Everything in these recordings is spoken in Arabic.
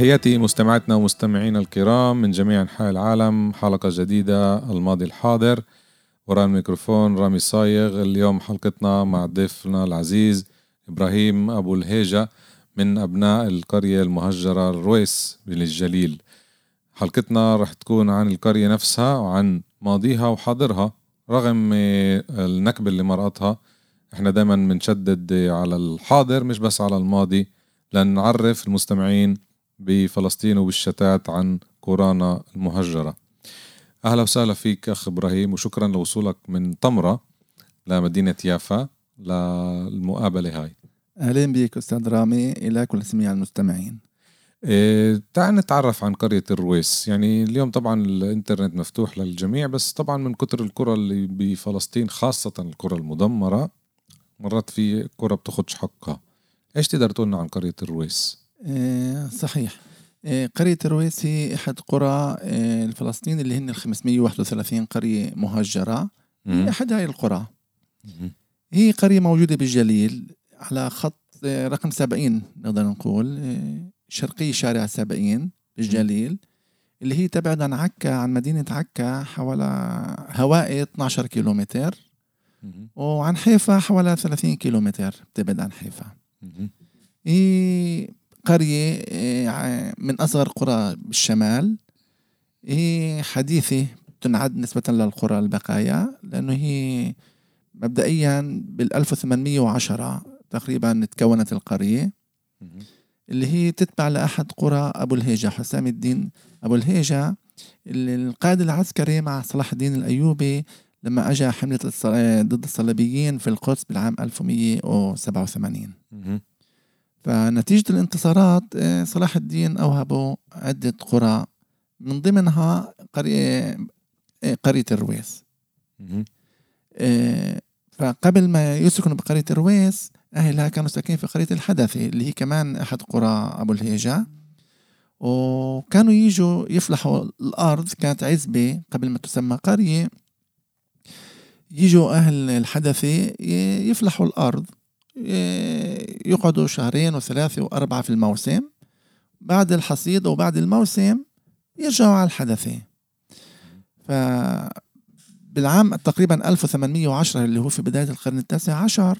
تحياتي مستمعتنا ومستمعينا الكرام من جميع أنحاء العالم. حلقة جديدة الماضي الحاضر. وراء الميكروفون رامي صايغ. اليوم حلقتنا مع ضيفنا العزيز إبراهيم أبو الهيجة من أبناء القرية المهجرة الرويس بالجليل حلقتنا رح تكون عن القرية نفسها وعن ماضيها وحاضرها رغم النكبة اللي مرقتها. إحنا دايما بنشدد على الحاضر مش بس على الماضي. لنعرف المستمعين بفلسطين وبالشتات عن قرانا المهجرة. أهلا وسهلا فيك أخ إبراهيم وشكرا لوصولك من طمرة لمدينة يافا للمقابلة هاي. أهلا بك أستاذ رامي إليك ولسميع المستمعين. إيه تعال نتعرف عن قرية الرويس. يعني اليوم طبعا الإنترنت مفتوح للجميع بس طبعا من كتر القرى اللي بفلسطين خاصة القرى المدمرة مرات في قرى بتاخدش حقها. إيش تقدر تقولنا عن قرية الرويس؟ إيه، صحيح. إيه، قرية الرويس هي أحد قرى إيه، الفلسطين اللي هن ال 531 قرية مهجرة. هي أحد هاي القرى. هي قرية موجودة بالجليل على خط رقم 70 نقدر نقول شرقي شارع 70 بالجليل اللي هي تبعد عن عكا عن مدينة عكا حوالي هوائي 12 كيلومتر. وعن حيفا حوالي 30 كيلومتر بتبعد عن حيفا. هي قرية آه، من أصغر قرى بالشمال. هي حديثة تنعد نسبة للقرى البقايا لأنه هي مبدئيا بال 1810 تقريبا تكونت القرية. اللي هي تتبع لأحد قرى أبو الهيجة حسام الدين أبو الهيجة القائد العسكري مع صلاح الدين الأيوبي لما أجا حملة ضد الصليبيين في القدس بالعام 1187 فنتيجة الانتصارات آه، صلاح الدين أوهبوا عدة قرى من ضمنها قرية آه، قرية الرويس. آه، فقبل ما يسكنوا بقرية الرويس أهلها كانوا ساكنين في قرية الحدثي اللي هي كمان أحد قرى أبو الهيجة وكانوا يجوا يفلحوا الأرض كانت عزبة قبل ما تسمى قرية. يجوا أهل الحدثي يفلحوا الأرض. يقعدوا شهرين وثلاثة وأربعة في الموسم. بعد الحصيد وبعد الموسم يرجعوا على الحدثة ف بالعام تقريبا 1810 اللي هو في بداية القرن التاسع عشر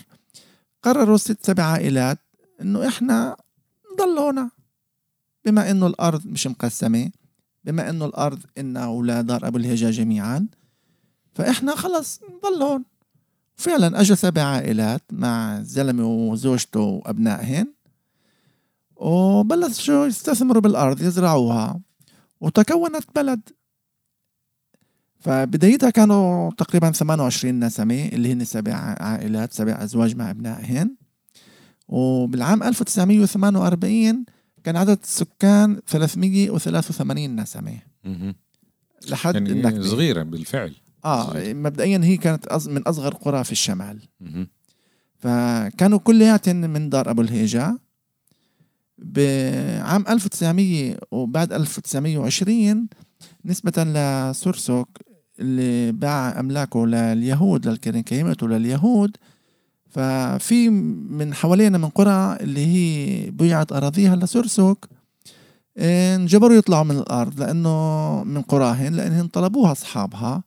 قرروا ست سبع عائلات إنه إحنا نضل هنا بما إنه الأرض مش مقسمة بما إنه الأرض إن أولاد دار أبو الهجا جميعا فإحنا خلص نضل هون فعلا اجى سبع عائلات مع زلمة وزوجته وأبنائهن وبلشوا يستثمروا بالأرض يزرعوها وتكونت بلد. فبدايتها كانوا تقريبا 28 نسمة اللي هن سبع عائلات سبع أزواج مع أبنائهن. وبالعام 1948 كان عدد السكان 383 نسمة. لحد يعني صغيرة بالفعل. آه مبدئيا هي كانت من أصغر قرى في الشمال. فكانوا كلياتهم من دار أبو الهيجة بعام 1900 وبعد 1920 نسبة لسورسوك اللي باع أملاكه لليهود للكرنكيمات ولليهود ففي من حوالينا من قرى اللي هي بيعت أراضيها لسورسوك انجبروا يطلعوا من الأرض لأنه من قراهن لأنهم طلبوها أصحابها.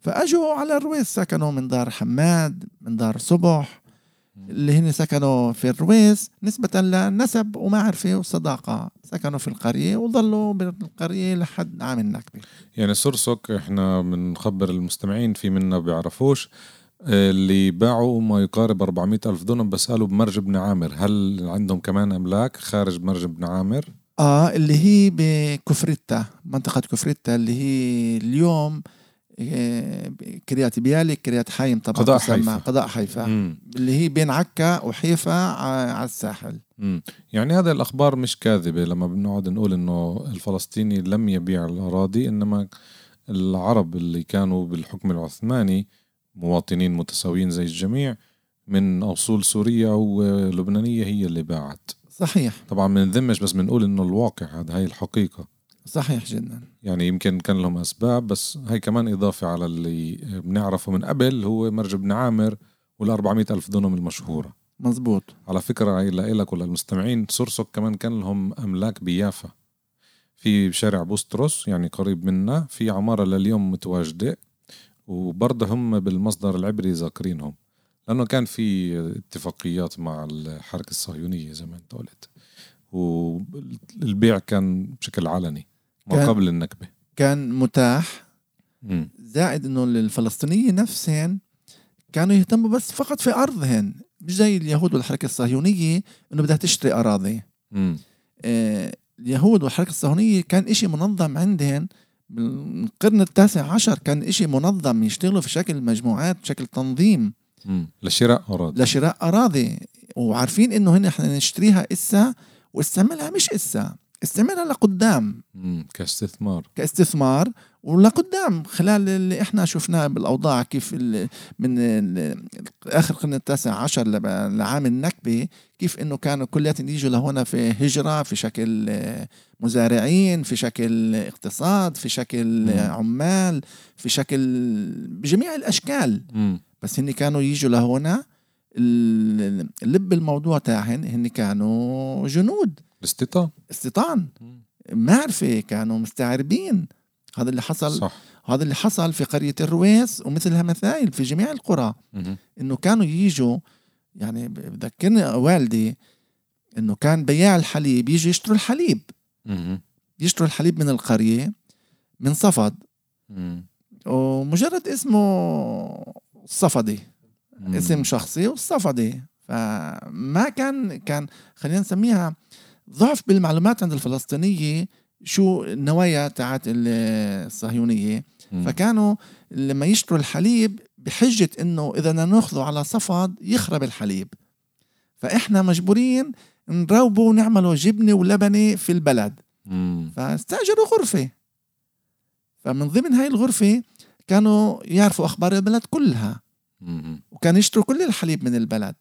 فأجوا على الرويس سكنوا من دار حماد من دار صبح اللي هن سكنوا في الرويس نسبة للنسب ومعرفة وصداقة. سكنوا في القرية وظلوا بالقرية لحد عام النكبة يعني سرسك إحنا بنخبر المستمعين في منا بيعرفوش اللي باعوا ما يقارب 400 ألف دونم بس قالوا بمرج بن عامر. هل عندهم كمان أملاك خارج مرج بن عامر؟ آه اللي هي بكفريتا منطقة كفريتا اللي هي اليوم إيه، كريات بيالك كريات حايم طبعا قضاء حيفا. قضاء حيفا مم. اللي هي بين عكا وحيفا على الساحل مم. يعني هذا الأخبار مش كاذبة لما بنقعد نقول إنه الفلسطيني لم يبيع الأراضي إنما العرب اللي كانوا بالحكم العثماني مواطنين متساويين زي الجميع من أصول سورية ولبنانية هي اللي باعت صحيح طبعا ما نذمش بس بنقول إنه الواقع هذا هاي الحقيقة صحيح جدا. يعني يمكن كان لهم أسباب بس هاي كمان إضافة على اللي بنعرفه من قبل هو مرج بن عامر وال 400 ألف دونم المشهورة. مزبوط على فكرة هاي لإلك وللمستمعين سورسوك كمان كان لهم أملاك بيافا. في شارع بوستروس يعني قريب منا في عمارة لليوم متواجدة وبرضه هم بالمصدر العبري ذاكرينهم لأنه كان في اتفاقيات مع الحركة الصهيونية زي ما أنت قلت. والبيع كان بشكل علني. ما كان- قبل النكبة. كان متاح. مم. زائد إنه الفلسطينيين نفسهم كانوا يهتموا بس فقط في أرضهن مش زي اليهود والحركة الصهيونية إنه بدها تشتري أراضي. مم. آه، اليهود والحركة الصهيونية كان إشي منظم عندهم بالقرن التاسع عشر كان إشي منظم يشتغلوا في شكل مجموعات بشكل تنظيم. مم. لشراء أراضي. لشراء أراضي. وعارفين إنه هن إحنا نشتريها إسا واستعملها مش إسا. استعملها لقدام. كاستثمار كاستثمار ولقدام خلال اللي إحنا شفناه بالأوضاع كيف من آخر القرن التاسع عشر لعام النكبة كيف إنه كانوا كلياتهم يجوا لهنا في هجرة في شكل مزارعين في شكل اقتصاد في شكل مم. عمال في شكل بجميع الأشكال مم. بس هن كانوا يجوا لهنا لب الموضوع تاعهن هن كانوا جنود الاستيطان استيطان. معرفة كانوا مستعربين هذا اللي حصل صح هذا اللي حصل في قرية الرويس ومثلها مثايل في جميع القرى. إنه كانوا يجوا يعني بذكرني والدي إنه كان بياع الحليب يجي يشتروا الحليب. يشتروا الحليب من القرية من صفد. ومجرد اسمه صفدي. اسم شخصي والصفدي فما كان كان خلينا نسميها ضعف بالمعلومات عند الفلسطينية شو النوايا تاعت الصهيونية مم. فكانوا لما يشتروا الحليب بحجة إنه إذا نأخذه على صفد يخرب الحليب فإحنا مجبورين نروبه ونعمله جبنة ولبنة في البلد مم. فاستأجروا غرفة فمن ضمن هاي الغرفة كانوا يعرفوا أخبار البلد كلها مم. وكانوا يشتروا كل الحليب من البلد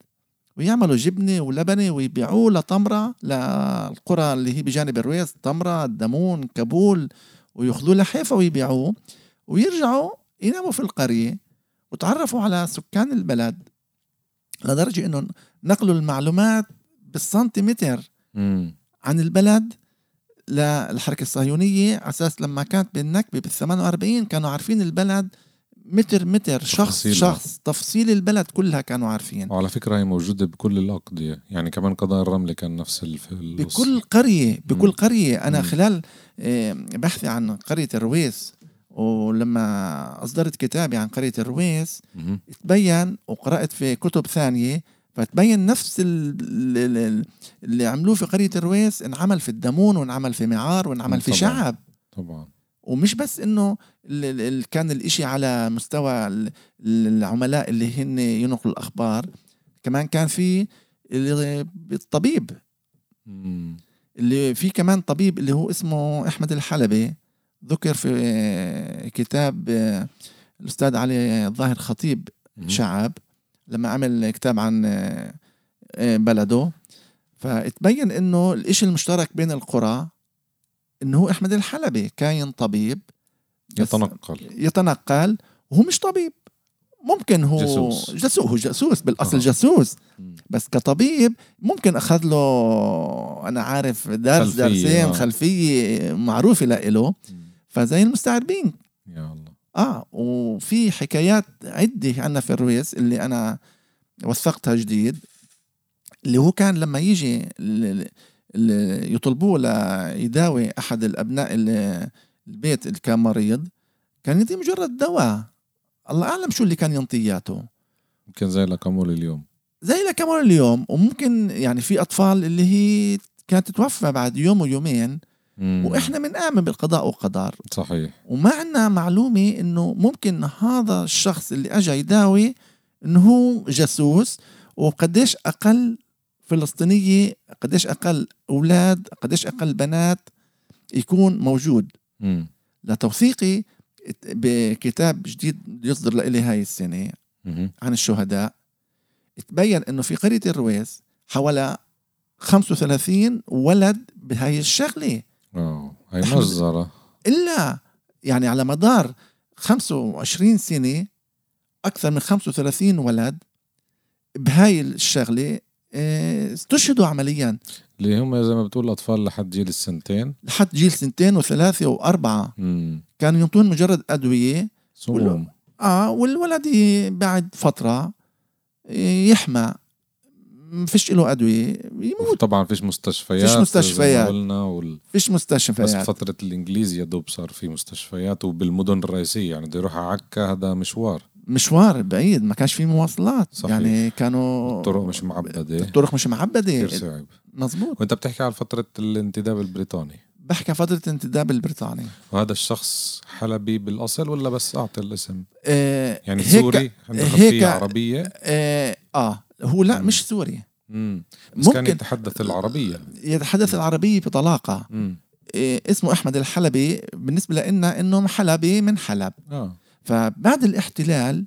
ويعملوا جبنة ولبنة ويبيعوه لطمرة للقرى اللي هي بجانب الرويس طمرة الدمون كابول ويأخذوه لحيفا ويبيعوه ويرجعوا يناموا في القرية وتعرفوا على سكان البلد لدرجة انه نقلوا المعلومات بالسنتيمتر. عن البلد للحركة الصهيونية على أساس لما كانت بالنكبة بال 48 كانوا عارفين البلد متر متر شخص تفاصيلها. شخص تفصيل البلد كلها كانوا عارفين وعلى فكرة هي موجودة بكل الأقضية يعني كمان قضاء الرملة كان نفس الف... الوصف. بكل قرية بكل مم. قرية أنا مم. خلال آه، بحثي عن قرية الرويس ولما أصدرت كتابي عن قرية الرويس. تبين وقرأت في كتب ثانية فتبين نفس ال- ال- ال- اللي عملوه في قرية الرويس انعمل في الدمون وانعمل في معار وانعمل في طبعاً. شعب طبعا ومش بس إنه كان الإشي على مستوى ال- العملاء اللي هن ينقلوا الأخبار كمان كان في ال- الطبيب. اللي في كمان طبيب اللي هو اسمه أحمد الحلبي ذكر في كتاب الأستاذ علي الظاهر خطيب. شعب لما عمل كتاب عن آه، بلده فتبين إنه الإشي المشترك بين القرى إنه هو أحمد الحلبي كاين طبيب يتنقل يتنقل وهو مش طبيب ممكن هو جاسوس. جاسوس هو جاسوس بالأصل آه. جاسوس. بس كطبيب ممكن أخذ له أنا عارف درس خلفية، درسين آه. خلفية معروفة لإله. فزي المستعربين يا الله آه وفي حكايات عدة عنا في الرويس اللي أنا وثقتها جديد اللي هو كان لما يجي يطلبوه ليداوي أحد الأبناء ال- البيت اللي كان مريض. كان يدي مجرد دواء. الله أعلم شو اللي كان ينطياته يمكن زي الأكامول اليوم. زي كمان اليوم. وممكن يعني في أطفال اللي هي كانت تتوفى بعد يوم ويومين. مم. وإحنا بنآمن بالقضاء والقدر صحيح. وما عندنا معلومة إنه ممكن هذا الشخص اللي اجى يداوي إنه هو جاسوس. وقديش أقل فلسطينية قديش أقل أولاد قديش أقل بنات يكون موجود مم. لتوثيقي بكتاب جديد يصدر لإلي هاي السنة مم. عن الشهداء تبين إنه في قرية الرويس حوالي 35 ولد بهاي الشغلة آه هاي مجزرة إلا يعني على مدار 25 سنة أكثر من 35 ولد بهاي الشغلة آه، استشهدوا عمليا. اللي هم زي ما بتقول أطفال لحد جيل السنتين. لحد جيل سنتين وثلاثة وأربعة. مم. كانوا ينطون مجرد أدوية. سموم آه والولد بعد فترة ي- يحمى. ما فيش له أدوية يموت. طبعا فيش مستشفيات فيش مستشفيات. قلنا وال... فيش بس مستشفيات فترة الإنجليز يا دوب صار في مستشفيات وبالمدن الرئيسية يعني بده يروح على عكا هذا مشوار. مشوار بعيد ما كانش في مواصلات. صحيح. يعني كانوا الطرق مش معبدة. الطرق مش معبدة. كثير صعب. مزبوط وأنت بتحكي على فترة الانتداب البريطاني. بحكي فترة انتداب البريطاني. وهذا الشخص حلبي بالأصل ولا بس أعطي الاسم؟ آه يعني هيك- سوري عنده هيك- خلفية عربية. آه, آه هو لا مم. مش سوري. مم. بس كان ممكن يتحدث العربية. يتحدث العربية بطلاقة. مم. آه اسمه أحمد الحلبي بالنسبة لنا إنه حلبي من حلب. آه. فبعد الاحتلال.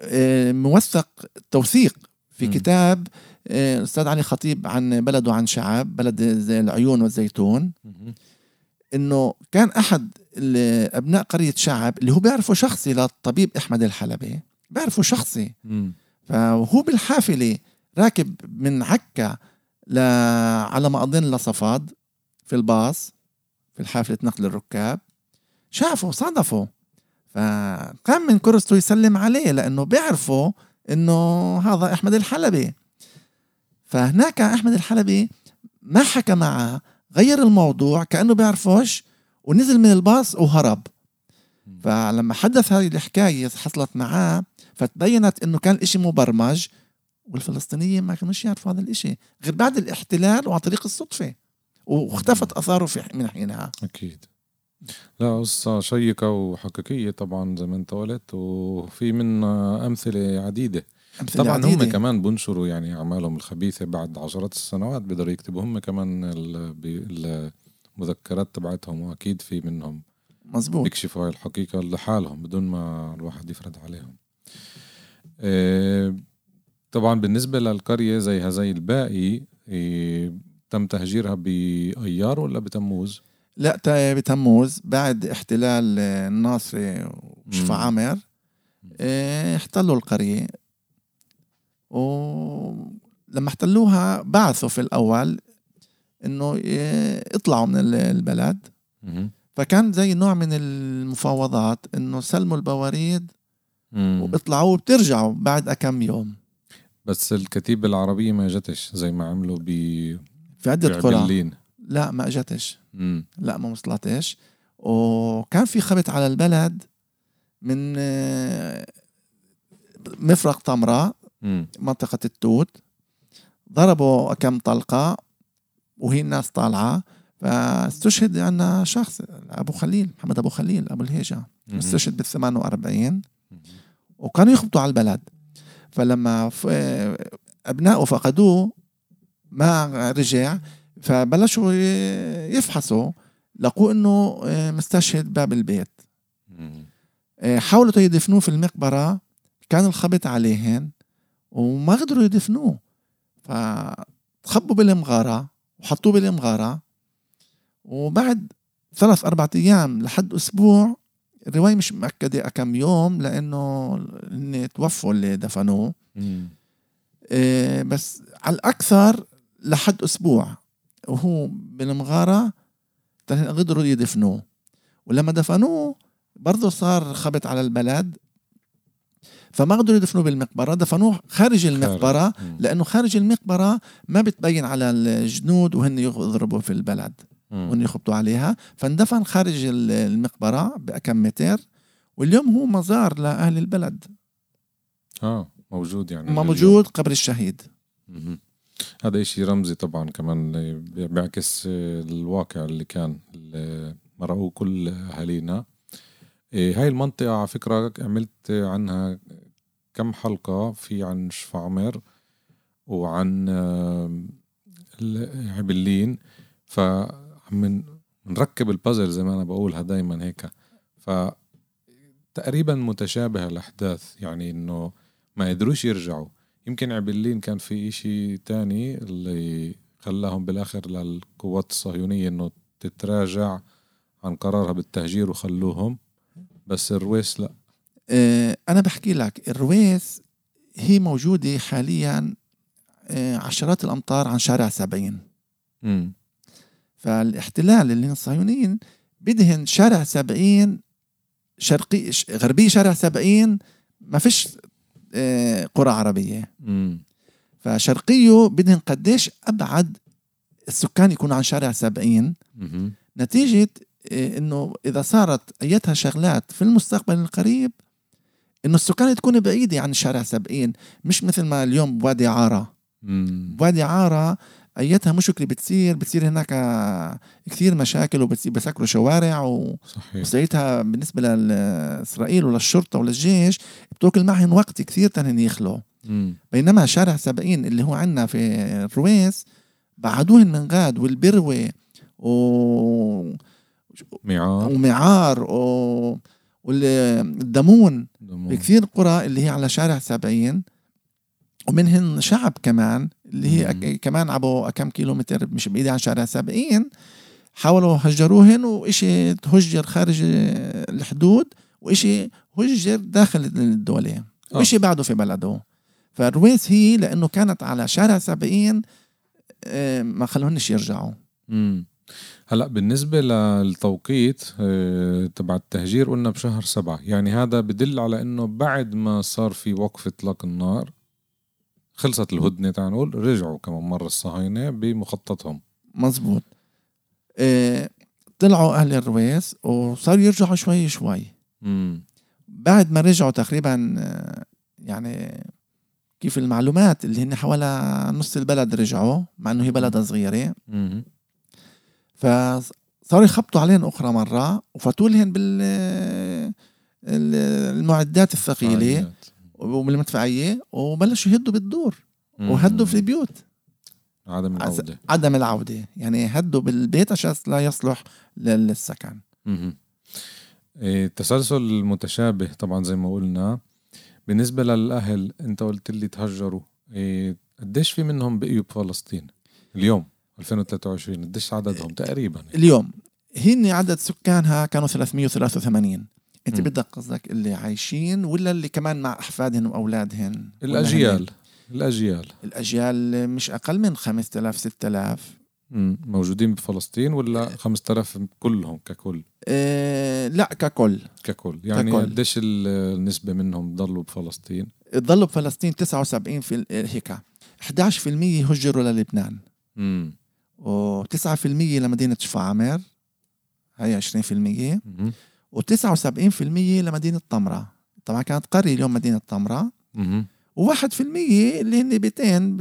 آه، موثق توثيق في. كتاب آه، الأستاذ علي خطيب عن بلد وعن شعب بلد زي العيون والزيتون. إنه كان أحد ال- أبناء قرية شعب اللي هو بيعرفه شخصي للطبيب أحمد الحلبي بيعرفه شخصي. فهو بالحافلة راكب من عكا ل... على ما أظن لصفاد في الباص في حافلة نقل الركاب شافه صادفه فقام من كرسته يسلم عليه لأنه بيعرفوا إنه هذا أحمد الحلبي. فهناك أحمد الحلبي ما حكى معه غير الموضوع كأنه بيعرفوش ونزل من الباص وهرب. فلما حدث هذه الحكاية حصلت معاه فتبينت إنه كان الاشي مبرمج والفلسطينيين ما كانوش يعرفوا هذا الإشي غير بعد الاحتلال وعن طريق الصدفة واختفت آثاره في من حينها. أكيد. لا قصة شيقة وحقيقية طبعا زي ما انت قلت وفي من أمثلة عديدة أمثلة طبعا هم عديدة. كمان بنشروا يعني أعمالهم الخبيثة بعد عشرات السنوات بيقدروا يكتبوا هم كمان المذكرات تبعتهم وأكيد في منهم مزبوط بيكشفوا هاي الحقيقة لحالهم بدون ما الواحد يفرض عليهم آه، طبعا بالنسبة للقرية زيها زي الباقي آه، تم تهجيرها بأيار ولا بتموز؟ لا بتموز بعد احتلال آه، الناصري وشفا. عامر آه، احتلوا القرية ولما احتلوها بعثوا في الأول إنه ي- يطلعوا من ال- البلد. فكان زي نوع من المفاوضات إنه سلموا البواريد مم. وبيطلعوا وبترجعوا بعد كم يوم بس الكتيبة العربية ما جتش زي ما عملوا ب في عدة قرى لا ما اجتش. لا ما وصلتش وكان في خبط على البلد من آه، مفرق طمرة. منطقة التوت ضربوا كم طلقة وهي الناس طالعة فاستشهد عنا شخص أبو خليل محمد أبو خليل أبو الهيجة. استشهد بال 48 مهم. وكانوا يخبطوا على البلد فلما ف- أبنائه فقدوه ما رجع فبلشوا يفحصوا لقوا إنه آه، مستشهد باب البيت. آه، حاولوا يدفنوه في المقبرة كان الخبط عليهن وما قدروا يدفنوه. فخبوا بالمغارة وحطوه بالمغارة. وبعد ثلاث أربعة أيام لحد أسبوع الرواية مش مأكدة كم يوم لأنه هن توفوا اللي دفنوه. إيه، بس على الأكثر لحد أسبوع. وهو بالمغارة تن- قدروا يدفنوه ولما دفنوه برضه صار خبط على البلد فما قدروا يدفنوه بالمقبرة دفنوه خارج المقبرة. لأنه خارج المقبرة ما بتبين على الجنود وهن يضربوا في البلد. وهن يخبطوا عليها فاندفن خارج ال- المقبرة بكم متر واليوم هو مزار لأهل البلد آه موجود يعني. موجود قبر الشهيد. هذا إشي رمزي طبعا كمان بيعكس الواقع اللي كان مرقوه كل أهالينا. إيه، هاي المنطقة على فكرة عملت عنها كم حلقة في عن شفا عمر وعن عبلين فعم نركب البازل زي ما أنا بقولها دايما هيك. ف تقريبا متشابهة الأحداث يعني إنه ما قدروش يرجعوا. يمكن عبلين كان في إشي تاني اللي خلاهم بالآخر للقوات الصهيونية إنه تتراجع عن قرارها بالتهجير وخلوهم. بس الرويس لا. آه، أنا بحكي لك الرويس هي موجودة حاليا آه، عشرات الأمتار عن شارع سبعين. م. فالاحتلال اللي الصهيونيين بدهن شارع سبعين شرقي غربي شارع سبعين ما فيش قرى عربية. م. فشرقيه بدهن قديش أبعد السكان يكونوا عن شارع سبعين. نتيجة إيه، إنه إذا صارت أيتها شغلات في المستقبل القريب إنه السكان تكون بعيدة عن الشارع سبعين. مش مثل ما اليوم بوادي عارة. بوادي عارة أيتها مشكلة بتصير بتصير هناك كثير مشاكل وبتصير بسكروا شوارع وساعتها بالنسبة لإسرائيل وللشرطه وللجيش بتاكل معهم وقت كثير تنهن يخلوا بينما شارع سبعين اللي هو عندنا في الرويس بعدوهن من غاد والبروة و معار ومعار و... والدمون. كثير قرى اللي هي على شارع سبعين ومنهن شعب كمان. اللي هي أك... كمان عبو كم كيلومتر مش بعيد عن شارع سبعين حاولوا هجروهن وإشي تهجر خارج الحدود وإشي هجر داخل الدولة. آه. وإشي بعده في بلده. فالرويس هي لأنه كانت على شارع سبعين آه، ما خلوهنش يرجعوا. مم. هلا بالنسبة للتوقيت آه، تبع التهجير قلنا بشهر سبعة. يعني هذا بدل على إنه بعد ما صار في وقف اطلاق النار خلصت الهدنة تعال نقول رجعوا كمان مرة الصهاينة بمخططهم. مزبوط آه طلعوا أهل الرويس وصاروا يرجعوا شوي شوي. مم. بعد ما رجعوا تقريبا آه، يعني كيف المعلومات اللي هن حوالي نص البلد رجعوا مع إنه هي بلد صغيرة. مم. فصاروا يخبطوا عليهم أخرى مرة وفاتوا لهم بال المعدات وبالمدفعية وبلشوا يهدوا بالدور وهدوا في البيوت عدم العودة. عدم العودة. يعني هدوا بالبيت عشان لا يصلح للسكن. التسلسل إيه، المتشابه طبعا زي ما قلنا. بالنسبة للأهل أنت قلت لي تهجروا. إيه، قديش في منهم بقيوا بفلسطين؟ اليوم 2023 قديش عددهم؟ تقريبا. اليوم. هن عدد سكانها كانوا 383 أنت م. بدك قصدك اللي عايشين ولا اللي كمان مع احفادهم واولادهم الأجيال. الأجيال. الأجيال مش أقل من 5000 6000 موجودين بفلسطين ولا 5000 كلهم ككل؟ إيه لا ككل. ككل. يعني قديش النسبة منهم ضلوا بفلسطين؟ ضلوا بفلسطين 79 في هيك. 11% هجروا للبنان. امم و9% لمدينة شفا عامر هي 20% و79% لمدينة طمرة. طبعا كانت قرية اليوم مدينة طمرة. و1% اللي هن بيتين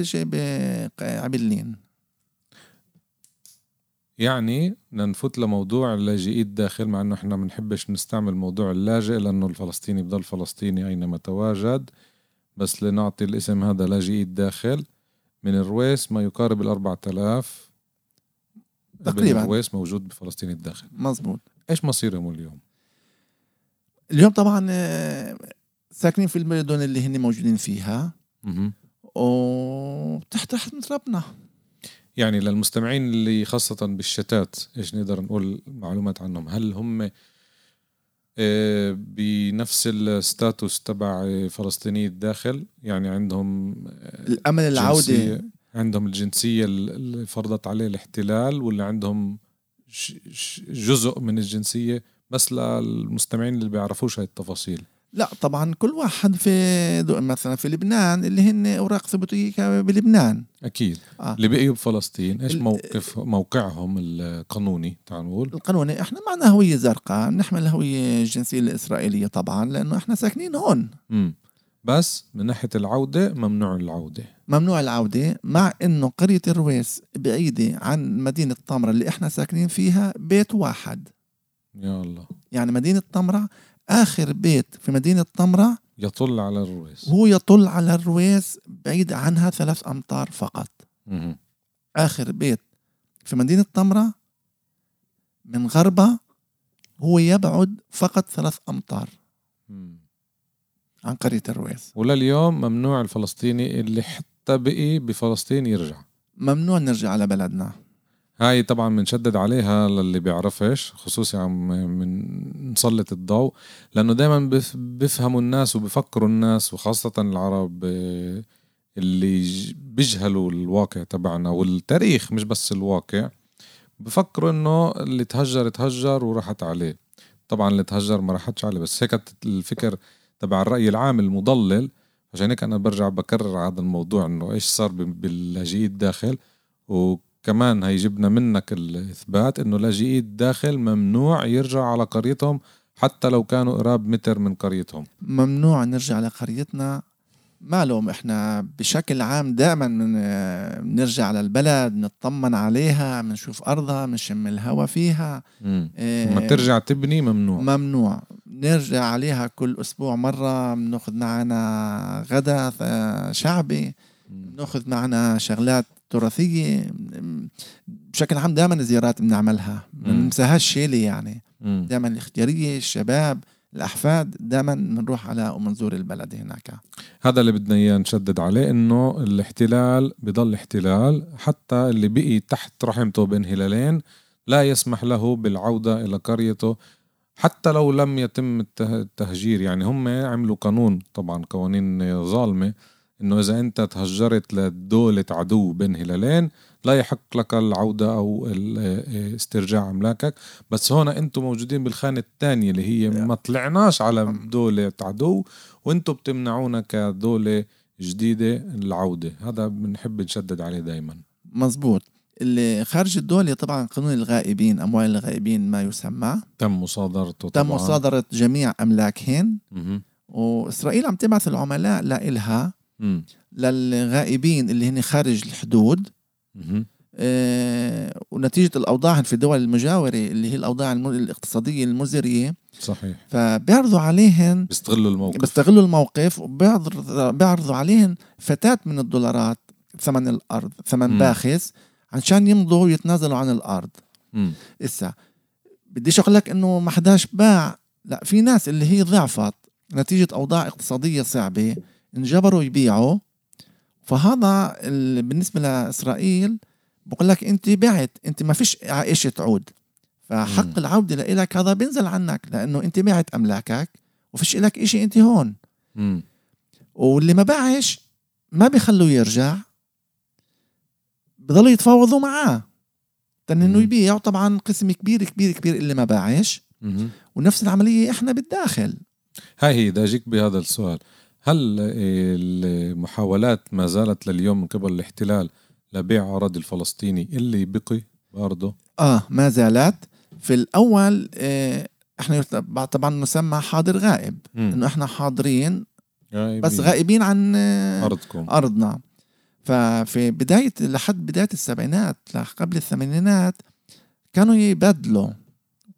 بعبلين يعني بدنا نفوت لموضوع اللاجئين الداخل مع إنه إحنا ما بنحبش نستعمل موضوع اللاجئ لأنه الفلسطيني بضل فلسطيني أينما تواجد. بس لنعطي الاسم هذا لاجئي الداخل من الرويس ما يقارب ال 4000 تقريبا. الرويس موجود بفلسطين الداخل. مزبوط إيش مصيرهم اليوم؟ اليوم طبعا آه، ساكنين في المدن اللي هن موجودين فيها. وتحت تحت ربنا يعني للمستمعين اللي خاصة بالشتات إيش نقدر نقول معلومات عنهم؟ هل هم آه، بنفس الستاتوس تبع فلسطيني الداخل؟ يعني عندهم آه، الأمل العودة. عندهم الجنسية اللي فرضت عليه الاحتلال ولا عندهم جزء من الجنسية بس للمستمعين اللي بيعرفوش هاي التفاصيل. لا طبعا كل واحد في مثلا في لبنان اللي هن أوراق ثبوتية بلبنان. أكيد. آه. اللي بقيوا بفلسطين إيش موقف موقعهم القانوني تعال نقول؟ القانوني إحنا معنا هوية زرقاء نحمل الهويه الجنسية الإسرائيلية طبعا لأنه إحنا ساكنين هون. امم بس من ناحية العودة ممنوع العودة. ممنوع العودة مع إنه قرية الرويس بعيدة عن مدينة طمرة اللي إحنا ساكنين فيها بيت واحد. يا الله. يعني مدينة طمرة آخر بيت في مدينة طمرة يطل على الرويس. هو يطل على الرويس بعيد عنها ثلاث أمتار فقط. مهم. آخر بيت في مدينة طمرة من غربها هو يبعد فقط ثلاث أمتار مم. عن قرية الرويس. ولليوم ممنوع الفلسطيني اللي حتى بقي بفلسطين يرجع. ممنوع نرجع على بلدنا. هاي طبعا بنشدد عليها للي بيعرفش خصوصي عم من نسلط الضوء لأنه دائما بيفهموا الناس وبفكروا الناس وخاصة العرب آه، اللي بيجهلوا الواقع تبعنا والتاريخ مش بس الواقع بفكروا إنه اللي تهجر تهجر وراحت عليه. طبعا اللي تهجر ما راحتش عليه بس هيك الفكر تبع الرأي العام المضلل. عشان هيك أنا برجع بكرر هذا الموضوع إنه إيش صار باللاجئين الداخل وكمان هيجبنا منك الإثبات إنه لاجئي الداخل ممنوع يرجع على قريتهم حتى لو كانوا قراب متر من قريتهم. ممنوع نرجع لقريتنا معلوم إحنا بشكل عام دائما من بنرجع على البلد نطمن عليها بنشوف أرضها بنشم الهواء فيها. مم. إيه، لما ترجع تبني ممنوع. ممنوع. نرجع عليها كل أسبوع مرة بناخذ معنا غدا آه، شعبي. بناخذ معنا شغلات تراثيه بشكل عام دائما زيارات بنعملها ما. بننساهاش شيلي يعني. دائما الإختيارية الشباب الأحفاد دائما بنروح على ومنزور البلد هناك هذا اللي بدنا إياه نشدد عليه إنه الاحتلال بضل احتلال حتى اللي بقي تحت رحمته بين هلالين لا يسمح له بالعودة إلى قريته حتى لو لم يتم الته- التهجير يعني هم عملوا قانون طبعا قوانين ظالمة إنه إذا أنت تهجرت لدولة عدو بين هلالين لا يحق لك العودة أو استرجاع أملاكك. بس هون أنتم موجودين بالخانة الثانية اللي هي ما طلعناش على دولة عدو وأنتم بتمنعونا كدولة جديدة العودة. هذا بنحب نشدد عليه دايما. مزبوط. اللي خارج الدولة طبعا قانون الغائبين أموال الغائبين ما يسمى. تم مصادرته تم طبعاً. مصادرة جميع أملاكهن. وإسرائيل عم تبعث العملاء لإلها. مم. للغائبين اللي هن خارج الحدود. آه، ونتيجة الأوضاع في الدول المجاورة اللي هي الأوضاع الاقتصادية المزرية صحيح فبيعرضوا عليهن بيستغلوا الموقف بيستغلوا الموقف وبيعرض- بيعرضوا عليهن فتات من الدولارات ثمن الأرض ثمن. باخس عشان يمضوا ويتنازلوا عن الأرض. إسا بديش أقول لك إنه ما حداش باع لا في ناس اللي هي ضعفت نتيجة أوضاع اقتصادية صعبة انجبروا يبيعوا فهذا ال- بالنسبة لإسرائيل بقول لك أنت بعت أنت ما فيش عائشة تعود فحق مم. العودة لإلك هذا بينزل عنك لأنه أنت بعت أملاكك وفيش إلك إشي أنت هون مم. واللي ما باعش ما بيخلوه يرجع بضلوا يتفاوضوا معاه تن إنه. يبيع طبعا قسم كبير كبير كبير اللي ما باعش. ونفس العملية إحنا بالداخل هاي هي بدي أجيك بهذا السؤال هل المحاولات ما زالت لليوم من قبل الاحتلال لبيع أراضي الفلسطيني اللي بقي بأرضه آه ما زالت. في الأول آه إحنا طبعا نسمى حاضر غائب. إنه إحنا حاضرين غايبين. بس غائبين عن آه أرضكم. أرضنا. ففي بداية لحد بداية السبعينات قبل الثمانينات كانوا يبدلوا.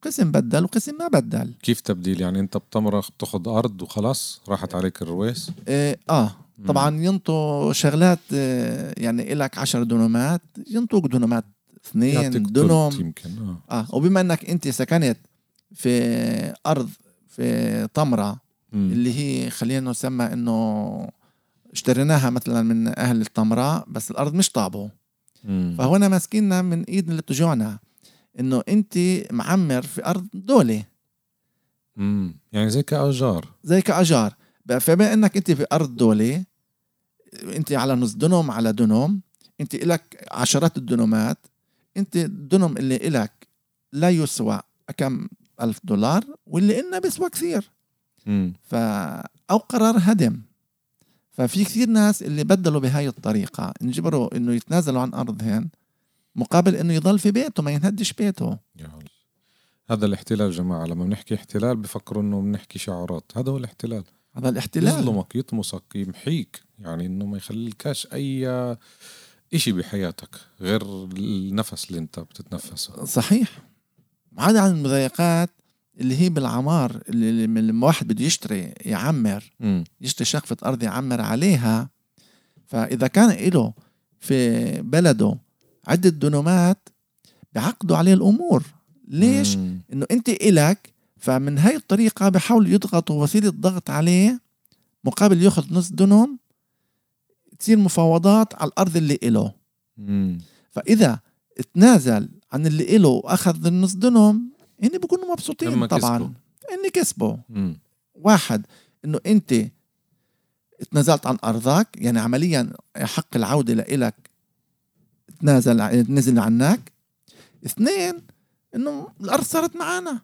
قسم بدل وقسم ما بدل. كيف تبديل؟ يعني أنت بتمرخ بتاخذ أرض وخلاص راحت عليك الرويس؟ آه, آه. طبعا ينطوا شغلات آه يعني إلك عشر دنومات ينطوك دنومات اثنين تلت يمكن آه. آه. وبما إنك أنت سكنت في أرض في طمره مم. اللي هي خلينا نسمى إنه اشتريناها مثلا من أهل الطمره بس الأرض مش طابه. فهنا ماسكيننا من إيد اللي تجوعنا إنه أنت معمر في أرض دولة. مم. يعني زي كأجار زي كاجار فبما إنك أنت في أرض دولة أنت على نص دنم على دنم أنت لك عشرات الدنومات أنت الدنم اللي إلك لا يسوى كم ألف دولار واللي إلنا بيسوى كثير. مم. ف أو قرار هدم. ففي كثير ناس اللي بدلوا بهاي الطريقة. انجبروا إنه يتنازلوا عن أرضهن. مقابل إنه يضل في بيته ما ينهدش بيته. هذا الاحتلال جماعة لما بنحكي احتلال بفكروا إنه بنحكي شعارات. هذا هو الاحتلال. هذا الاحتلال. يظلمك يطمسك يمحيك يعني إنه ما يخليلكاش أي إشي بحياتك غير النفس اللي أنت بتتنفسه. صحيح. عدا عن المضايقات اللي هي بالعمار اللي لما واحد بده يشتري يعمر مم. يشتري شقفة أرض يعمر عليها. فإذا كان له في بلده عدة دنومات بعقدوا عليه الأمور ليش؟ مم. إنه أنت إلك فمن هاي الطريقة بحاولوا يضغطوا وسيلة ضغط عليه مقابل يأخذ نص دنم تصير مفاوضات على الأرض اللي إله مم. فإذا تنازل عن اللي إله وأخذ النص دنم هن بيكونوا مبسوطين طبعا. إني كسبوا. واحد إنه أنت تنازلت عن أرضك يعني عمليا حق العودة لإلك تنازل نزل عنك اثنين إنه الأرض صارت معنا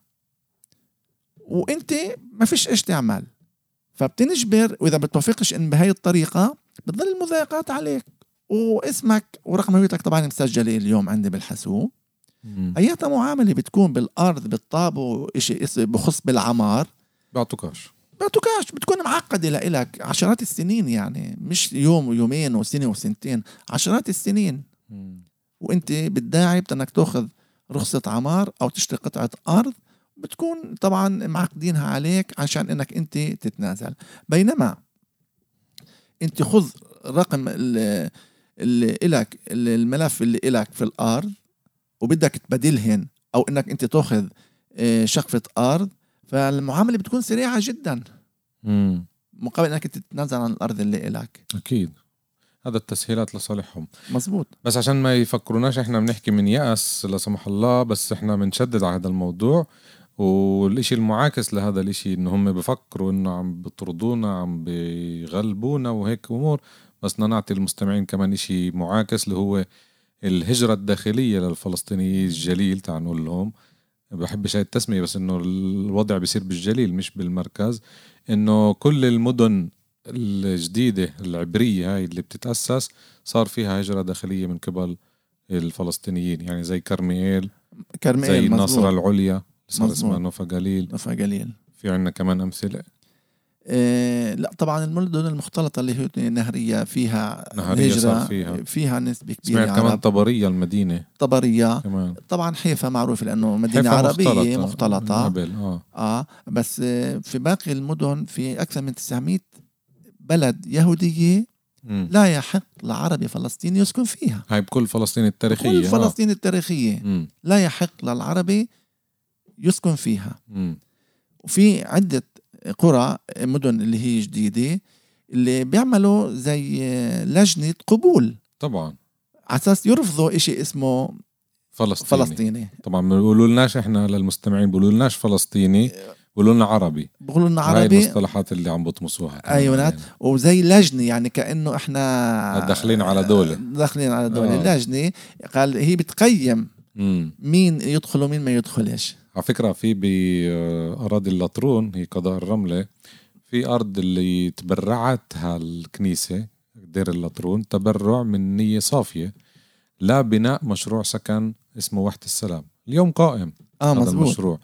وإنت ما فيش إيش تعمل. فبتنجبر وإذا بتوافقش إن بهاي الطريقة بتضل المضايقات عليك. واسمك ورقم هويتك طبعا مسجلة اليوم عندي بالحاسوب. أياتها معاملة بتكون بالأرض بالطابو شيء بخص بالعمار. بيعطوكاش بيعطوكاش بتكون معقدة لإلك. عشرات السنين يعني مش يوم ويومين وسنة وسنتين عشرات السنين. وانت بتداعي بدك تاخذ رخصة عمار أو تشتري قطعة أرض بتكون طبعا معقدينها عليك عشان إنك انت تتنازل. بينما انت خذ رقم ال- اللي إلك الملف اللي إلك في الأرض وبدك تبدلهن أو إنك انت تاخذ آه، شقفة أرض فالمعاملة بتكون سريعة جدا. مم. مقابل إنك تتنازل عن الأرض اللي إلك. أكيد. هذا التسهيلات لصالحهم. مزبوط بس عشان ما يفكروناش إحنا بنحكي من يأس لا سمح الله بس إحنا بنشدد على هذا الموضوع. والإشي المعاكس لهذا الإشي انه هم بفكروا إنه عم بيطردونا عم بيغلبونا وهيك أمور. بس بدنا نعطي المستمعين كمان إشي معاكس اللي هو الهجرة الداخلية للفلسطينيين الجليل تعال نقول لهم. بحبش هاي التسمية بس إنه الوضع بيصير بالجليل مش بالمركز. إنه كل المدن الجديدة العبرية هاي اللي بتتأسس صار فيها هجرة داخلية من قبل الفلسطينيين يعني زي كرميل كرمال زي مزبوط. الناصرة العليا صار. اسمها نوفا جليل. نفع قليل في عنا كمان أمثلة؟ إيه لا طبعا المدن المختلطة اللي هي النهرية فيها نهرية هجرة صار فيها. فيها نسبة كبيرة سمعت كمان عرب. طبرية المدينة. طبرية. كمان. طبعا حيفا معروفة لأنه مدينة عربية مختلطة مختلطة. آه. آه بس آه، في باقي المدن في أكثر من 900 بلد يهودية مم. لا يحق لعربي فلسطيني يسكن فيها هاي بكل فلسطين التاريخية كل آه. فلسطين التاريخية مم. لا يحق للعربي يسكن فيها مم. وفي عدة قرى مدن اللي هي جديدة اللي بيعملوا زي لجنة قبول طبعا على أساس يرفضوا إشي اسمه فلسطيني, فلسطيني طبعا ما بيقولوا لناش إحنا للمستمعين بيقولوا لناش فلسطيني بيقولوا لنا عربي بيقولوا لنا هاي عربي المصطلحات اللي عم بطمسوها أيوة، علينا. وزي لجنة يعني كأنه إحنا داخلين على دولة. داخلين على دولة آه. لجنة قال هي بتقيم مم. مين يدخل ومين ما يدخلش على فكرة في بأراضي اللطرون هي قضاء الرملة في أرض اللي تبرعتها الكنيسة دير اللطرون تبرع من نية صافية لا بناء مشروع سكن اسمه وحدة السلام اليوم قائم آه هذا مزبوط المشروع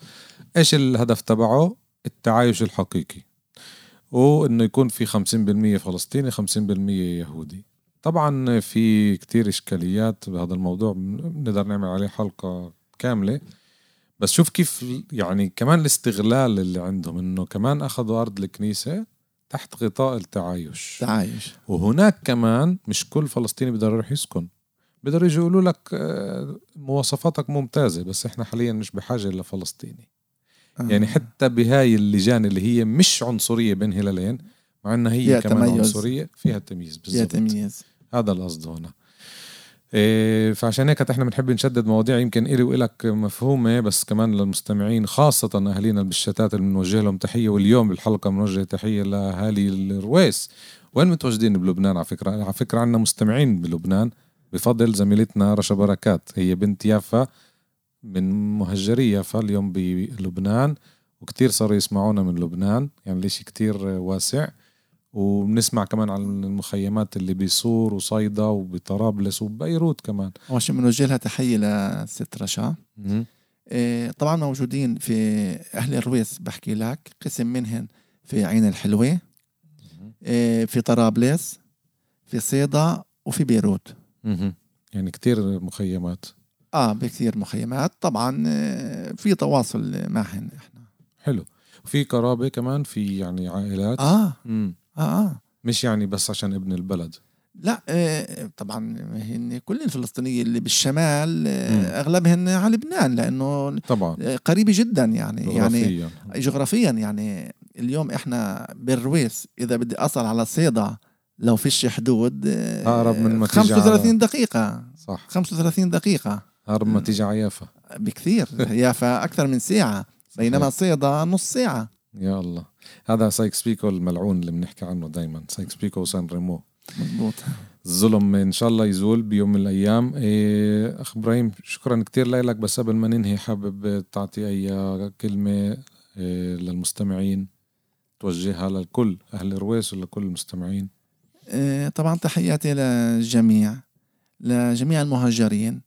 إيش الهدف تبعه؟ التعايش الحقيقي. وإنه يكون في 50% فلسطيني 50% يهودي. طبعا في كتير إشكاليات بهذا الموضوع بنقدر نعمل عليه حلقة كاملة. بس شوف كيف يعني كمان الاستغلال اللي عندهم إنه كمان أخذوا أرض الكنيسة تحت غطاء التعايش. تعايش. وهناك كمان مش كل فلسطيني بيقدر يروح يسكن. بيقدروا يجوا يقولوا لك آه، مواصفاتك ممتازة بس إحنا حاليا مش بحاجة لفلسطيني آه. يعني حتى بهاي اللجان اللي هي مش عنصرية بين هلالين مع إنها هي فيها كمان تميز. عنصرية فيها تمييز فيها بالضبط. تمييز. هذا القصد هنا. إيه فعشان هيك إحنا بنحب نشدد مواضيع يمكن إلي وإلك مفهومة بس كمان للمستمعين خاصة أهالينا بالشتات اللي بنوجه لهم تحية واليوم بالحلقة بنوجه تحية لأهالي الرويس. وين متواجدين بلبنان؟ على فكرة على فكرة عندنا مستمعين بلبنان. بفضل زميلتنا رشا بركات هي بنت يافا. من مهجري يافا اليوم بلبنان وكتير صاروا يسمعونا من لبنان يعني الإشي كتير واسع. وبنسمع كمان عن المخيمات اللي بصور وصيدا وبطرابلس وبيروت كمان. أول شيء بنوجه لها تحية لست رشا. إيه، طبعا موجودين في أهل الرويس بحكي لك. قسم منهن في عين الحلوة. آه، في طرابلس في صيدا وفي بيروت. يعني كتير مخيمات. آه بكثير مخيمات. طبعا آه، في تواصل معهن إحنا. حلو. وفي قرابة كمان في يعني عائلات. آه. مم. آه آه. مش يعني بس عشان ابن البلد. لا آه، طبعا هن كل الفلسطينيين اللي بالشمال آه، مم. أغلبهن على لبنان لأنه طبعا. آه، قريبة جدا يعني. يعني جغرافيا. يعني اليوم إحنا بالرويس إذا بدي أصل على صيدا لو فيش حدود أقرب من ما تيجي 35 دقيقة. صح. 35 دقيقة. أقرب ما تيجي عيافا بكثير. يافا أكثر من ساعة بينما صيدا نص ساعة. يا الله. هذا سايكس بيكو الملعون اللي بنحكي عنه دايما. سايكس بيكو وسان ريمو. مضبوط. الظلم إن شاء الله يزول بيوم من الأيام. إيه أخ إبراهيم شكرا كتير لك بس قبل ما ننهي حابب تعطي أي كلمة إيه للمستمعين. توجهها للكل أهل الرويس ولكل المستمعين. آه، طبعا تحياتي للجميع لجميع المهاجرين. ب-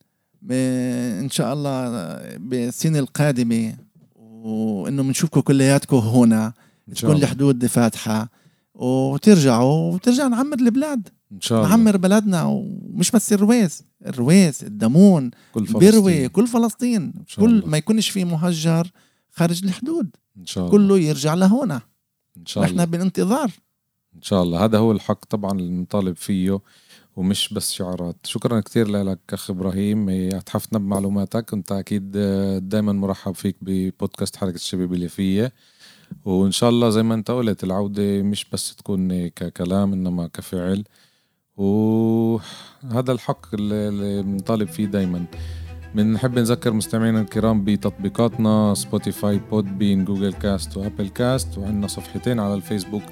إن شاء الله بالسنه القادمة وإنه بنشوفكم كلياتكم هنا تكون الحدود فاتحة وترجعوا وترجع نعمر البلاد. إن شاء الله. نعمر بلدنا ومش بس الرويس الرويس الدمون كل بيروي فلسطين كل فلسطين. شاء كل الله. ما يكونش في مهجر خارج الحدود. إن شاء الله. كله يرجع لهنا إن شاء الله. نحن بالانتظار إن شاء الله. هذا هو الحق طبعا اللي بنطالب فيه. ومش بس شعارات. شكرا كثير لك أخ إبراهيم. اتحفتنا بمعلوماتك. انت أكيد دائما مرحب فيك ببودكاست حركة الشباب اليافيه وإن شاء الله زي ما أنت قلت العودة مش بس تكون ككلام إنما كفعل. وهذا الحق اللي اللي بنطالب فيه دائما بنحب نذكر مستمعينا الكرام بتطبيقاتنا Spotify Podbean Google Cast و Apple Cast وعندنا صفحتين على الفيسبوك.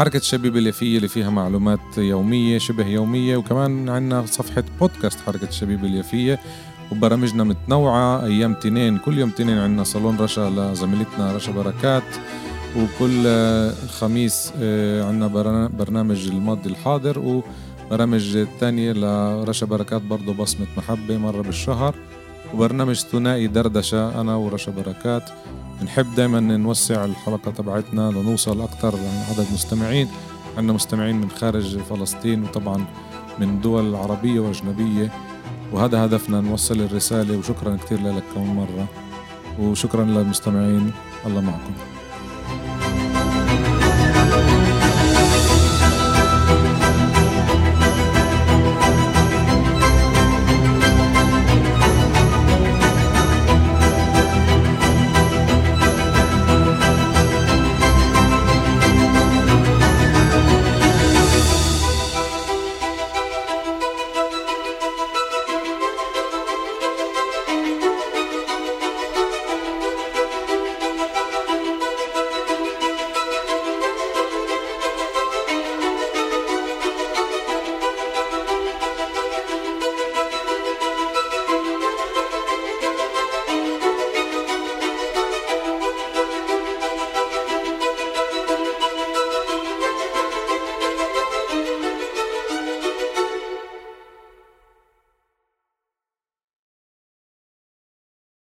حركة الشباب اليافية اللي فيها معلومات يومية شبه يومية وكمان عندنا صفحة بودكاست حركة الشباب اليافية وبرامجنا متنوعة. أيام تنين كل يوم تنين عندنا صالون رشا لزميلتنا رشا بركات وكل الخميس آه، عندنا برنا- برنامج الماضي الحاضر وبرامج تانية لرشا بركات برضو بصمة محبة مرة بالشهر وبرنامج ثنائي دردشة أنا ورشا بركات. بنحب دايما نوسع الحلقة تبعتنا لنوصل أكثر عدد مستمعين. عندنا مستمعين من خارج فلسطين وطبعا من دول عربية وأجنبية. وهذا هدفنا نوصل الرسالة. وشكرا كثير لك كم مرة. وشكرا للمستمعين. الله معكم.